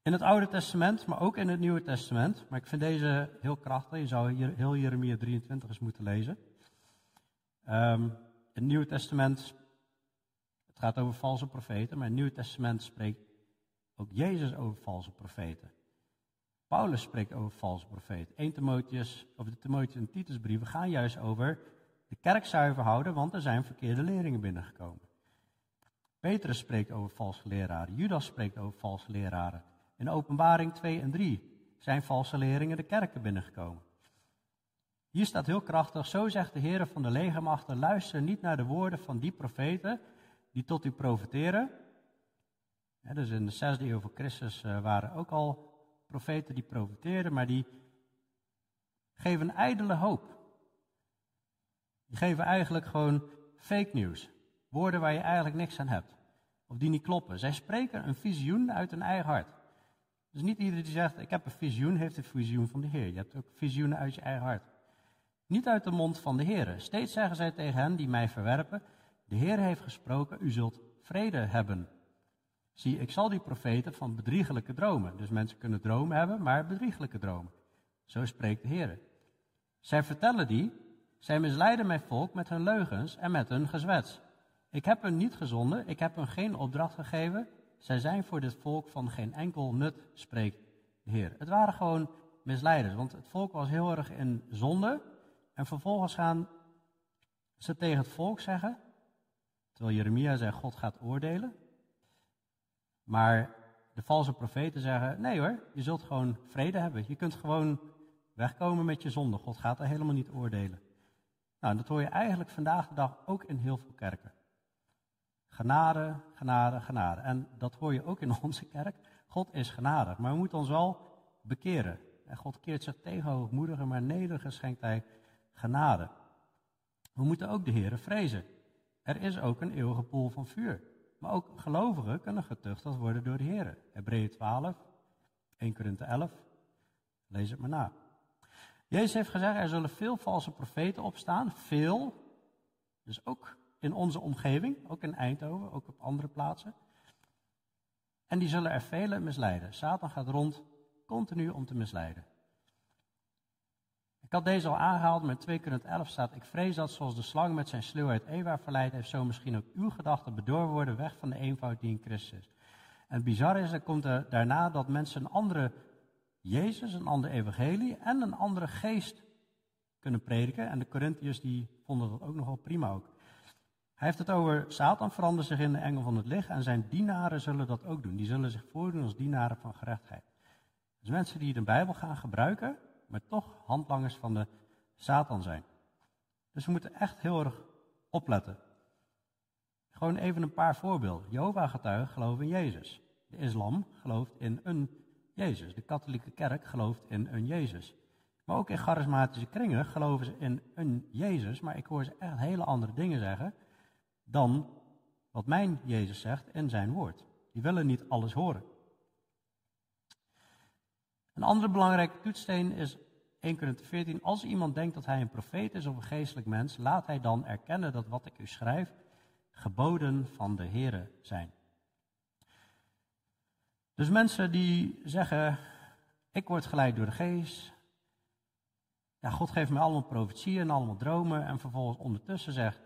In het Oude Testament, maar ook in het Nieuwe Testament. Maar ik vind deze heel krachtig. Je zou heel Jeremia 23 eens moeten lezen. Um, het Nieuwe Testament, het gaat over valse profeten, maar het Nieuwe Testament spreekt ook Jezus over valse profeten. Paulus spreekt over valse profeten. 1 Timotheus, of de Timotheus en Titusbrieven gaan juist over de kerk zuiver houden, want er zijn verkeerde leerlingen binnengekomen. Petrus spreekt over valse leraren. Judas spreekt over valse leraren. In openbaring 2 en 3 zijn valse leerlingen de kerken binnengekomen. Hier staat heel krachtig, zo zegt de Heer van de legermachten, luister niet naar de woorden van die profeten die tot u profeteren. dus in de zesde eeuw voor Christus eh, waren ook al profeten die profeteerden, maar die geven ijdele hoop. Die geven eigenlijk gewoon fake news. Woorden waar je eigenlijk niks aan hebt. Of die niet kloppen. Zij spreken een visioen uit hun eigen hart. Dus niet iedereen die zegt, ik heb een visioen, heeft een visioen van de Heer. Je hebt ook visioenen uit je eigen hart. Niet uit de mond van de Heer. Steeds zeggen zij tegen hen die mij verwerpen, de Heer heeft gesproken, u zult vrede hebben. Zie, ik zal die profeten van bedriegelijke dromen. Dus mensen kunnen dromen hebben, maar bedriegelijke dromen. Zo spreekt de Heer. Zij vertellen die, zij misleiden mijn volk met hun leugens en met hun gezwets. Ik heb hen niet gezonden, ik heb hen geen opdracht gegeven. Zij zijn voor dit volk van geen enkel nut, spreekt de Heer. Het waren gewoon misleiders, want het volk was heel erg in zonde. En vervolgens gaan ze tegen het volk zeggen, terwijl Jeremia zegt, God gaat oordelen. Maar de valse profeten zeggen: nee hoor, je zult gewoon vrede hebben. Je kunt gewoon wegkomen met je zonde. God gaat er helemaal niet oordelen. Nou, dat hoor je eigenlijk vandaag de dag ook in heel veel kerken. Genade, genade, genade. En dat hoor je ook in <laughs> onze kerk. God is genadig, maar we moeten ons wel bekeren. En God keert zich tegen hoogmoedigen, maar nederigen schenkt hij genade. We moeten ook de Heeren vrezen. Er is ook een eeuwige poel van vuur. Maar ook gelovigen kunnen getuchtigd worden door de Heer. Hebreeën 12, 1 Korinthe 11. Lees het maar na. Jezus heeft gezegd, er zullen veel valse profeten opstaan. Veel. Dus ook in onze omgeving, ook in Eindhoven, ook op andere plaatsen. En die zullen er vele misleiden. Satan gaat rond continu om te misleiden. Ik had deze al aangehaald, maar in 2 Korinthe 11 staat, ik vrees dat zoals de slang met zijn sluwheid Eva verleid heeft, zo misschien ook uw gedachten bedorven worden weg van de eenvoud die in Christus is. En het bizarre is, er komt er daarna dat mensen een andere Jezus, een andere evangelie en een andere geest kunnen prediken. En de Corinthiërs die vonden dat ook nogal prima ook. Hij heeft het over, Satan verandert zich in de engel van het licht en zijn dienaren zullen dat ook doen. Die zullen zich voordoen als dienaren van gerechtigheid. Dus mensen die de Bijbel gaan gebruiken, maar toch handlangers van de Satan zijn. Dus we moeten echt heel erg opletten. Gewoon even een paar voorbeelden. Jehovah-getuigen geloven in Jezus. De islam gelooft in een Jezus. De katholieke kerk gelooft in een Jezus. Maar ook in charismatische kringen geloven ze in een Jezus. Maar ik hoor ze echt hele andere dingen zeggen dan wat mijn Jezus zegt in zijn woord. Die willen niet alles horen. Een andere belangrijke toetssteen is 1 Corinthië 14. Als iemand denkt dat hij een profeet is of een geestelijk mens, laat hij dan erkennen dat wat ik u schrijf geboden van de Here zijn. Dus mensen die zeggen, ik word geleid door de geest. Ja, God geeft mij allemaal profetieën en allemaal dromen. En vervolgens ondertussen zegt,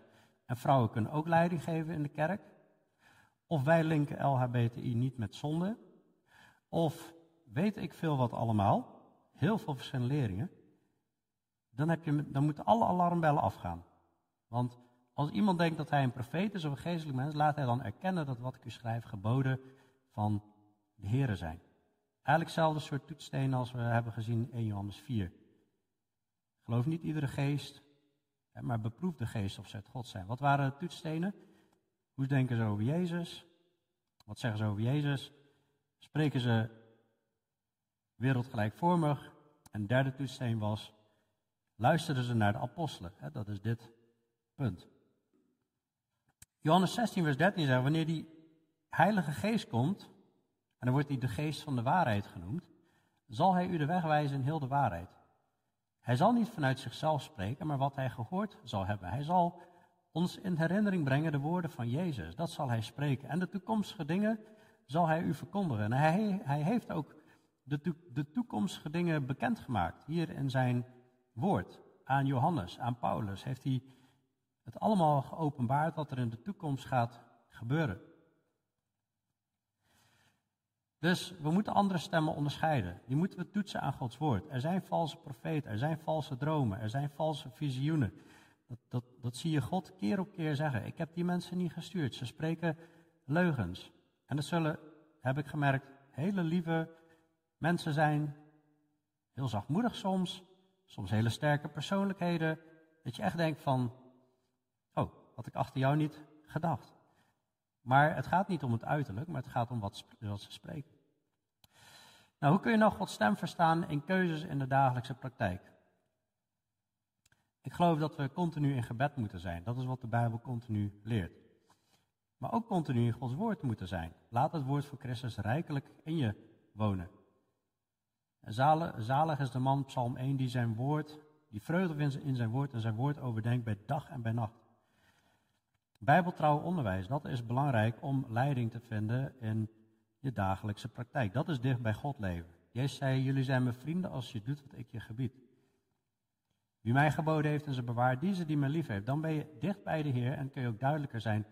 en vrouwen kunnen ook leiding geven in de kerk. Of wij linken LHBTI niet met zonde. Of weet ik veel wat allemaal, heel veel verschillende leringen, dan, heb je, dan moeten alle alarmbellen afgaan. Want als iemand denkt dat hij een profeet is of een geestelijk mens, laat hij dan erkennen dat wat ik u schrijf geboden van de Here zijn. Eigenlijk hetzelfde soort toetsstenen als we hebben gezien in Johannes 4. Geloof niet iedere geest, maar beproef de geest of ze uit God zijn. Wat waren de toetsstenen? Hoe denken ze over Jezus? Wat zeggen ze over Jezus? Spreken ze wereldgelijkvormig? En derde toetssteen was, luisterden ze naar de apostelen? Dat is dit punt. Johannes 16, vers 13 zegt, wanneer die Heilige Geest komt, en dan wordt hij de geest van de waarheid genoemd, zal hij u de weg wijzen in heel de waarheid. Hij zal niet vanuit zichzelf spreken, maar wat hij gehoord zal hebben. Hij zal ons in herinnering brengen de woorden van Jezus. Dat zal hij spreken. En de toekomstige dingen zal hij u verkondigen. En hij, hij heeft ook de, de toekomstige dingen bekendgemaakt. Hier in zijn woord. Aan Johannes, aan Paulus heeft hij het allemaal geopenbaard wat er in de toekomst gaat gebeuren. Dus we moeten andere stemmen onderscheiden. Die moeten we toetsen aan Gods woord. Er zijn valse profeten, er zijn valse dromen, er zijn valse visioenen. Dat, dat, dat zie je God keer op keer zeggen. Ik heb die mensen niet gestuurd. Ze spreken leugens. En dat zullen, heb ik gemerkt, hele lieve mensen zijn. Heel zachtmoedig soms. Soms hele sterke persoonlijkheden. Dat je echt denkt van, oh, had ik achter jou niet gedacht. Maar het gaat niet om het uiterlijk, maar het gaat om wat, wat ze spreken. Nou, hoe kun je nou Gods stem verstaan in keuzes in de dagelijkse praktijk? Ik geloof dat we continu in gebed moeten zijn. Dat is wat de Bijbel continu leert. Maar ook continu in Gods woord moeten zijn. Laat het woord voor Christus rijkelijk in je wonen. Zalig, zalig is de man, Psalm 1, die zijn woord, die vreugde in zijn woord en zijn woord overdenkt bij dag en bij nacht. Bijbeltrouw onderwijs, dat is belangrijk om leiding te vinden in je dagelijkse praktijk. Dat is dicht bij God leven. Jezus zei, jullie zijn mijn vrienden als je doet wat ik je gebied. Wie mij geboden heeft en ze bewaart, die ze die mij lief heeft. Dan ben je dicht bij de Heer en kun je ook duidelijker zijn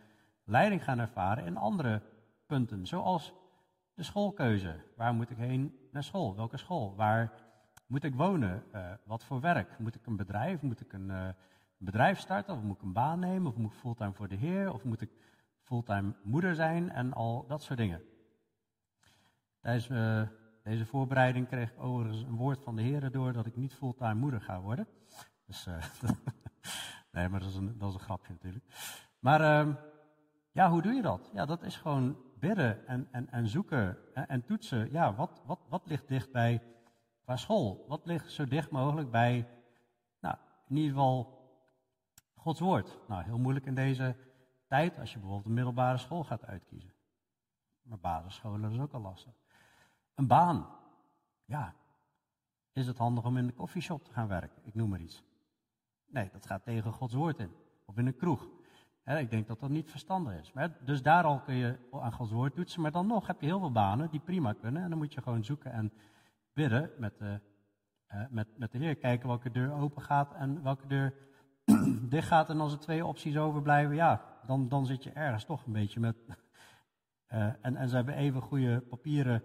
leiding gaan ervaren in andere punten. Zoals de schoolkeuze. Waar moet ik heen naar school? Welke school? Waar moet ik wonen? Uh, wat voor werk? Moet ik een bedrijf? Moet ik een uh, bedrijf starten? Of moet ik een baan nemen? Of moet ik fulltime voor de Heer? Of moet ik fulltime moeder zijn? En al dat soort dingen. Tijdens uh, deze voorbereiding kreeg ik overigens een woord van de Heer door dat ik niet fulltime moeder ga worden. Dus, <laughs> nee, maar dat is, een, dat is een grapje natuurlijk. Maar ehm, ja, hoe doe je dat? Ja, dat is gewoon bidden en, en, en zoeken en, en, toetsen. Ja, wat, wat, wat ligt dicht bij qua school? Wat ligt zo dicht mogelijk bij, nou, in ieder geval Gods woord? Nou, heel moeilijk in deze tijd als je bijvoorbeeld een middelbare school gaat uitkiezen. Maar basisscholen is ook al lastig. Een baan. Ja, is het handig om in de koffieshop te gaan werken? Ik noem maar iets. Nee, dat gaat tegen Gods woord in. Of in een kroeg ik denk dat dat niet verstandig is. Maar, dus daar al kun je aan Gods woord toetsen. Maar dan nog heb je heel veel banen die prima kunnen. En dan moet je gewoon zoeken en bidden met de, met, met de Heer. Kijken welke deur open gaat en welke deur <clears throat> dicht gaat. En als er twee opties overblijven, ja, dan, dan zit je ergens toch een beetje met. Uh, <laughs> en, en ze hebben even goede papieren.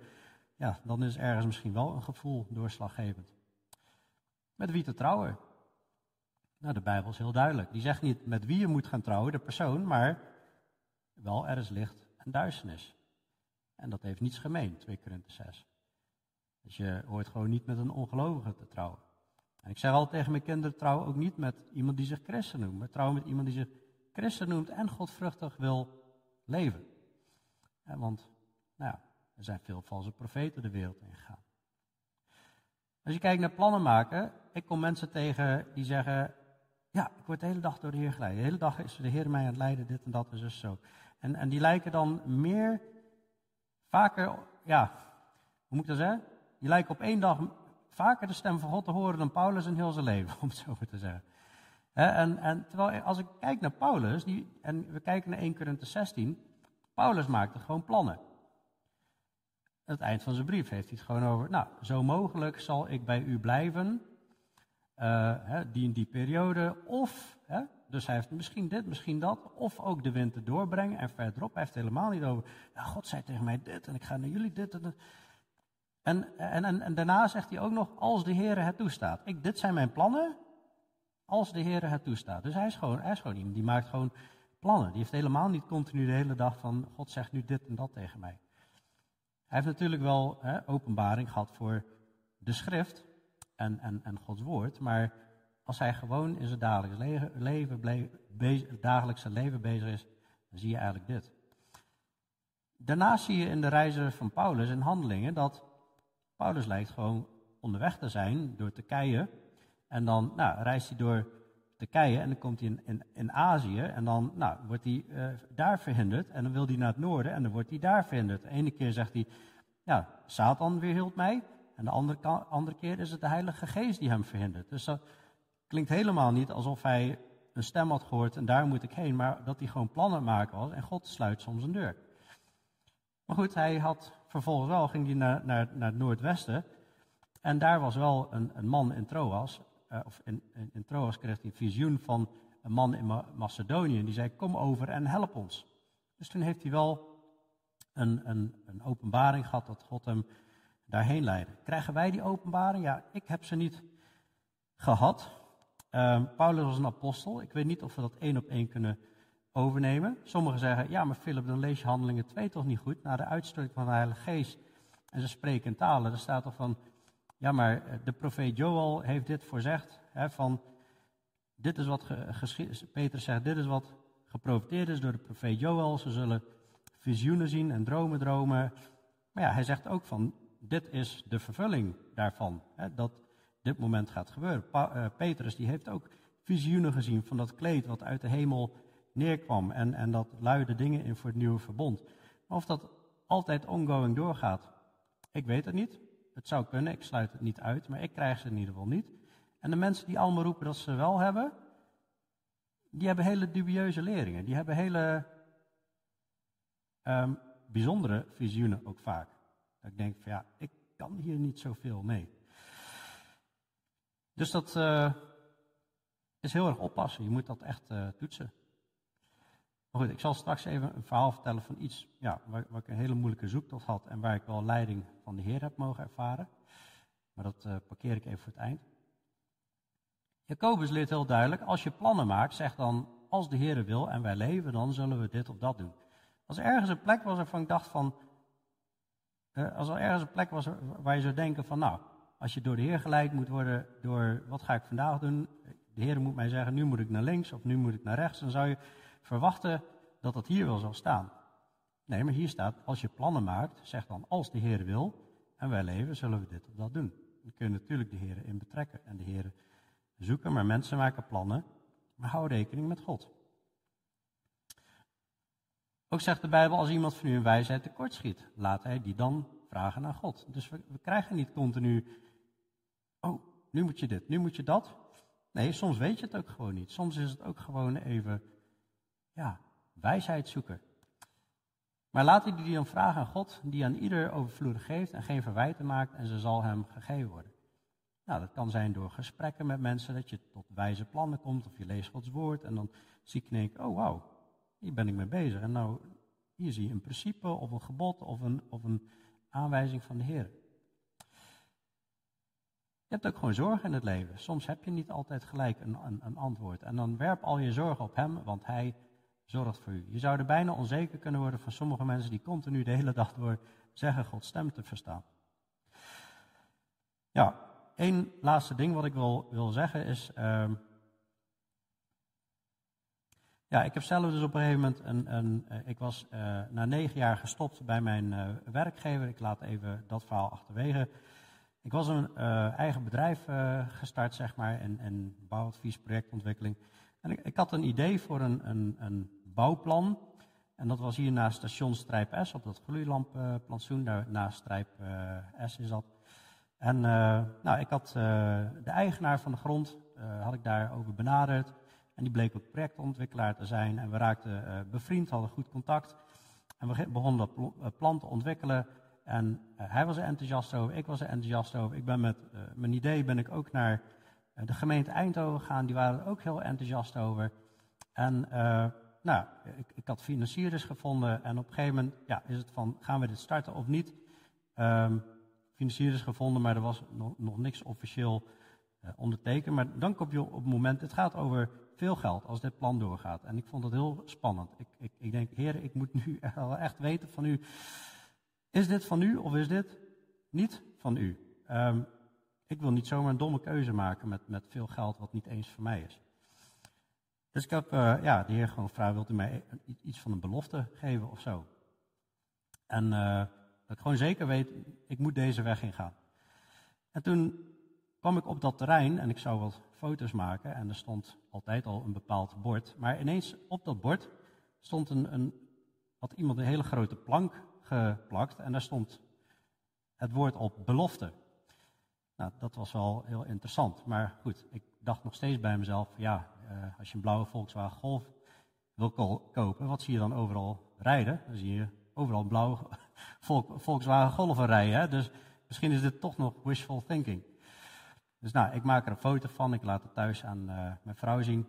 Ja, dan is ergens misschien wel een gevoel doorslaggevend. Met wie te trouwen. Nou, de Bijbel is heel duidelijk. Die zegt niet met wie je moet gaan trouwen, de persoon, maar wel er is licht en duisternis. En dat heeft niets gemeen, 2 Korinthe 6. Dus je hoort gewoon niet met een ongelovige te trouwen. En ik zeg altijd tegen mijn kinderen, trouw ook niet met iemand die zich christen noemt. Maar trouw met iemand die zich christen noemt en godvruchtig wil leven. want, nou ja, er zijn veel valse profeten de wereld ingegaan. Als je kijkt naar plannen maken, ik kom mensen tegen die zeggen, ja, ik word de hele dag door de Heer geleid. De hele dag is de Heer mij aan het leiden, dit en dat en dus zo. En, en die lijken dan meer, vaker, ja, hoe moet ik dat zeggen? Die lijken op één dag vaker de stem van God te horen dan Paulus in heel zijn leven, <laughs> om het zo maar te zeggen. en, en terwijl als ik kijk naar Paulus, die, en we kijken naar 1 Korinthe 16, Paulus maakte gewoon plannen. Aan het eind van zijn brief heeft hij het gewoon over, nou, zo mogelijk zal ik bij u blijven hè, die in die periode. Of, hè, dus hij heeft misschien dit, misschien dat. Of ook de winter doorbrengen. En verderop, hij heeft het helemaal niet over. God zei tegen mij dit en ik ga naar jullie dit. En, en, en, en, daarna zegt hij ook nog, als de Heer het toestaat. Ik, dit zijn mijn plannen. Als de Heer het toestaat. Dus hij is, gewoon, hij is gewoon iemand die maakt gewoon plannen. Die heeft helemaal niet continu de hele dag van God zegt nu dit en dat tegen mij. Hij heeft natuurlijk wel hè, openbaring gehad voor de schrift en, en, en Gods woord. Maar als hij gewoon in zijn dagelijks leven, dagelijkse leven bezig is, dan zie je eigenlijk dit. Daarnaast zie je in de reizen van Paulus in handelingen dat Paulus lijkt gewoon onderweg te zijn door Turkije. En dan nou, reist hij door Turkije en dan komt hij in, in, in Azië en dan nou, wordt hij uh, daar verhinderd. En dan wil hij naar het noorden en dan wordt hij daar verhinderd. De keer zegt hij, ja, Satan weerhield mij. En de andere, andere keer is het de Heilige Geest die hem verhindert. Dus dat klinkt helemaal niet alsof hij een stem had gehoord en daar moet ik heen. Maar dat hij gewoon plannen maken was en God sluit soms een deur. Maar goed, hij had vervolgens wel, ging hij naar, naar, naar het noordwesten. En daar was wel een, een man in Troas. Uh, of in, in, Troas kreeg hij een visioen van een man in Macedonië. Die zei: Kom over en help ons. Dus toen heeft hij wel een, een, een openbaring gehad dat God hem daarheen leidde. Krijgen wij die openbaring? Ja, ik heb ze niet gehad. Uh, Paulus was een apostel. Ik weet niet of we dat één op één kunnen overnemen. Sommigen zeggen, ja, maar Philip, dan lees je Handelingen 2 toch niet goed? Na de uitstorting van de Heilige Geest en ze spreken in talen. Er staat toch van, ja, maar eh, de profeet Joel heeft dit voorzegd. Hè, van, dit is wat Peter zegt, dit is wat geprofiteerd is door de profeet Joel. Ze zullen visioenen zien en dromen dromen. Maar ja, hij zegt ook van, dit is de vervulling daarvan. Hè, dat dit moment gaat gebeuren. Uh, Petrus die heeft ook visioenen gezien van dat kleed wat uit de hemel neerkwam en, en dat luide dingen in voor het nieuwe verbond. Maar of dat altijd ongoing doorgaat, ik weet het niet. Het zou kunnen, ik sluit het niet uit, maar ik krijg ze in ieder geval niet. En de mensen die allemaal roepen dat ze wel hebben, die hebben hele dubieuze leringen. Die hebben hele um, bijzondere visioenen ook vaak. Ik denk van ja, ik kan hier niet zoveel mee. Dus dat uh, is heel erg oppassen. Je moet dat echt uh, toetsen. Maar goed, ik zal straks even een verhaal vertellen van iets ja, waar, waar, ik een hele moeilijke zoektocht had en waar ik wel leiding van de Heer heb mogen ervaren. Maar dat uh, parkeer ik even voor het eind. Jacobus leert heel duidelijk, als je plannen maakt, zeg dan, als de Heer wil en wij leven, dan zullen we dit of dat doen. Als er ergens een plek was waarvan ik dacht van, als er ergens een plek was waar je zou denken van, nou, als je door de Heer geleid moet worden door, wat ga ik vandaag doen? De Heer moet mij zeggen, nu moet ik naar links of nu moet ik naar rechts. Dan zou je verwachten dat dat hier wel zal staan. Nee, maar hier staat, als je plannen maakt, zeg dan als de Heer wil en wij leven, zullen we dit of dat doen. Dan kun je natuurlijk de Heer in betrekken en de Heer zoeken, maar mensen maken plannen, maar hou rekening met God. Ook zegt de Bijbel, als iemand van u een wijsheid tekort schiet, laat hij die dan vragen naar God. Dus we, krijgen niet continu, oh, nu moet je dit, nu moet je dat. Nee, soms weet je het ook gewoon niet. Soms is het ook gewoon even ja, wijsheid zoeken. Maar laat hij die dan vragen aan God, die aan ieder overvloedig geeft en geen verwijten maakt en ze zal hem gegeven worden. Nou, dat kan zijn door gesprekken met mensen, dat je tot wijze plannen komt of je leest Gods woord en dan zie ik denk, oh wauw, hier ben ik mee bezig. En nou, hier zie je een principe of een gebod of een, of een aanwijzing van de Heer. Je hebt ook gewoon zorgen in het leven. Soms heb je niet altijd gelijk een, een, een antwoord. En dan werp al je zorgen op Hem, want Hij zorgt voor u. Je zou er bijna onzeker kunnen worden van sommige mensen die continu de hele dag door zeggen Gods stem te verstaan. Ja, één laatste ding wat ik wil, wil zeggen is. Uh, ja, ik heb zelf dus op een gegeven moment een. een uh, ik was uh, na negen jaar gestopt bij mijn uh, werkgever. Ik laat even dat verhaal achterwege. Ik was een eigen bedrijf gestart, zeg maar, en, en bouwadvies, projectontwikkeling. En ik, ik, had een idee voor een, een, een bouwplan. En dat was hier naast station Strijp S, op dat gloeilampplantsoen. Daar naast Strijp S is dat. En nou, ik had de eigenaar van de grond, had ik daarover benaderd. En die bleek ook projectontwikkelaar te zijn. En we raakten bevriend, hadden goed contact. En we begonnen dat plan te ontwikkelen. En hij was er enthousiast over, ik was er enthousiast over. Ik ben met mijn idee ben ik ook naar de gemeente Eindhoven gegaan. Die waren er ook heel enthousiast over. En nou, ik, ik, had financierders gevonden en op een gegeven moment ja, is het van, gaan we dit starten of niet? Um, gevonden, maar er was nog, niks officieel ondertekenen. Maar dan kom je op het moment, het gaat over veel geld als dit plan doorgaat. En ik vond het heel spannend. Ik, ik, ik denk, heren, ik moet nu <laughs> echt weten van u, is dit van u of is dit niet van u? Um, ik wil niet zomaar een domme keuze maken met, met veel geld wat niet eens voor mij is. Dus ik heb uh, ja, de heer gewoon gevraagd, wilt u mij iets van een belofte geven of zo? En uh, dat ik gewoon zeker weet, ik moet deze weg ingaan. En toen kwam ik op dat terrein en ik zou wat foto's maken en er stond altijd al een bepaald bord. Maar ineens op dat bord stond een, een iemand een hele grote plank geplakt en daar stond het woord op belofte. Nou, dat was wel heel interessant. Maar goed, ik dacht nog steeds bij mezelf, ja, uh, als je een blauwe Volkswagen Golf wil kopen, wat zie je dan overal rijden? Dan zie je overal blauwe <laughs> Volkswagen Golfen rijden. Hè? Dus misschien is dit toch nog wishful thinking. Dus nou, ik maak er een foto van, ik laat het thuis aan uh, mijn vrouw zien.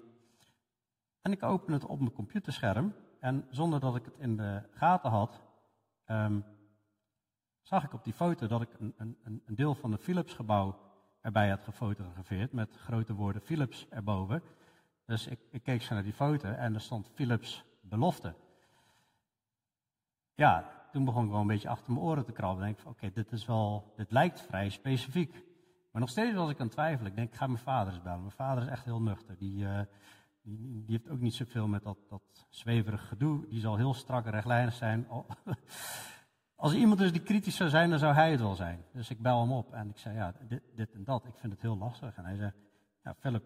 En ik open het op mijn computerscherm. En zonder dat ik het in de gaten had, um, zag ik op die foto dat ik een, een, een deel van het Philips-gebouw erbij had gefotografeerd met grote woorden Philips erboven. Dus ik, ik, keek zo naar die foto en er stond Philips belofte. Ja, toen begon ik wel een beetje achter mijn oren te krabben. denk ik van, oké, dit is wel, dit lijkt vrij specifiek. Maar nog steeds was ik aan het twijfelen. Ik denk, ik ga mijn vader eens bellen. Mijn vader is echt heel nuchter. Die, uh, die, die, heeft ook niet zoveel met dat, dat zweverig gedoe. Die zal heel strak en rechtlijnig zijn. <laughs> Als iemand is die kritisch zou zijn, dan zou hij het wel zijn. Dus ik bel hem op en ik zei, ja, dit, dit en dat, ik vind het heel lastig. En hij zei, ja, Philip,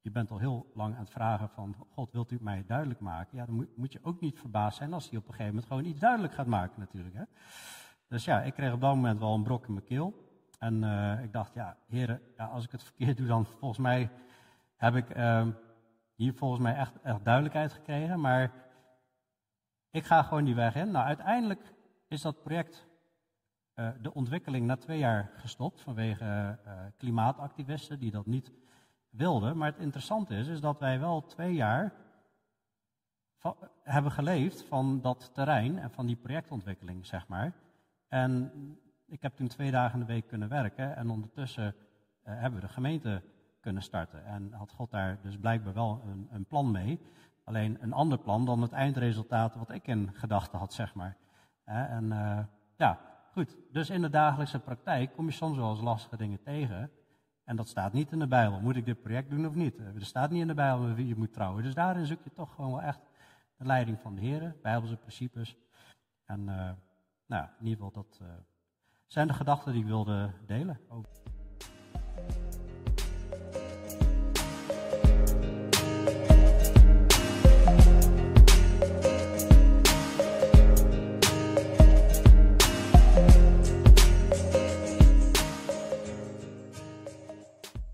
je bent al heel lang aan het vragen van, God, wilt u mij duidelijk maken? Ja, dan moet, moet je ook niet verbaasd zijn als hij op een gegeven moment gewoon iets duidelijk gaat maken natuurlijk. Hè? Dus ja, ik kreeg op dat moment wel een brok in mijn keel. En uh, ik dacht, ja, heren, ja, als ik het verkeerd doe, dan volgens mij heb ik uh, hier volgens mij echt, echt duidelijkheid gekregen. Maar ik ga gewoon die weg in. Nou, uiteindelijk is dat project uh, de ontwikkeling na twee jaar gestopt vanwege uh, klimaatactivisten die dat niet wilden. Maar het interessante is, is dat wij wel twee jaar hebben geleefd van dat terrein en van die projectontwikkeling, zeg maar. En ik heb toen twee dagen in de week kunnen werken en ondertussen uh, hebben we de gemeente kunnen starten. En had God daar dus blijkbaar wel een, een plan mee. Alleen een ander plan dan het eindresultaat wat ik in gedachten had, zeg maar. En uh, ja, goed. Dus in de dagelijkse praktijk kom je soms wel eens lastige dingen tegen. En dat staat niet in de Bijbel. Moet ik dit project doen of niet? Er staat niet in de Bijbel wie je moet trouwen. Dus daarin zoek je toch gewoon wel echt de leiding van de Heer, Bijbelse principes. En uh, nou, in ieder geval, dat zijn de gedachten die ik wilde delen. Over.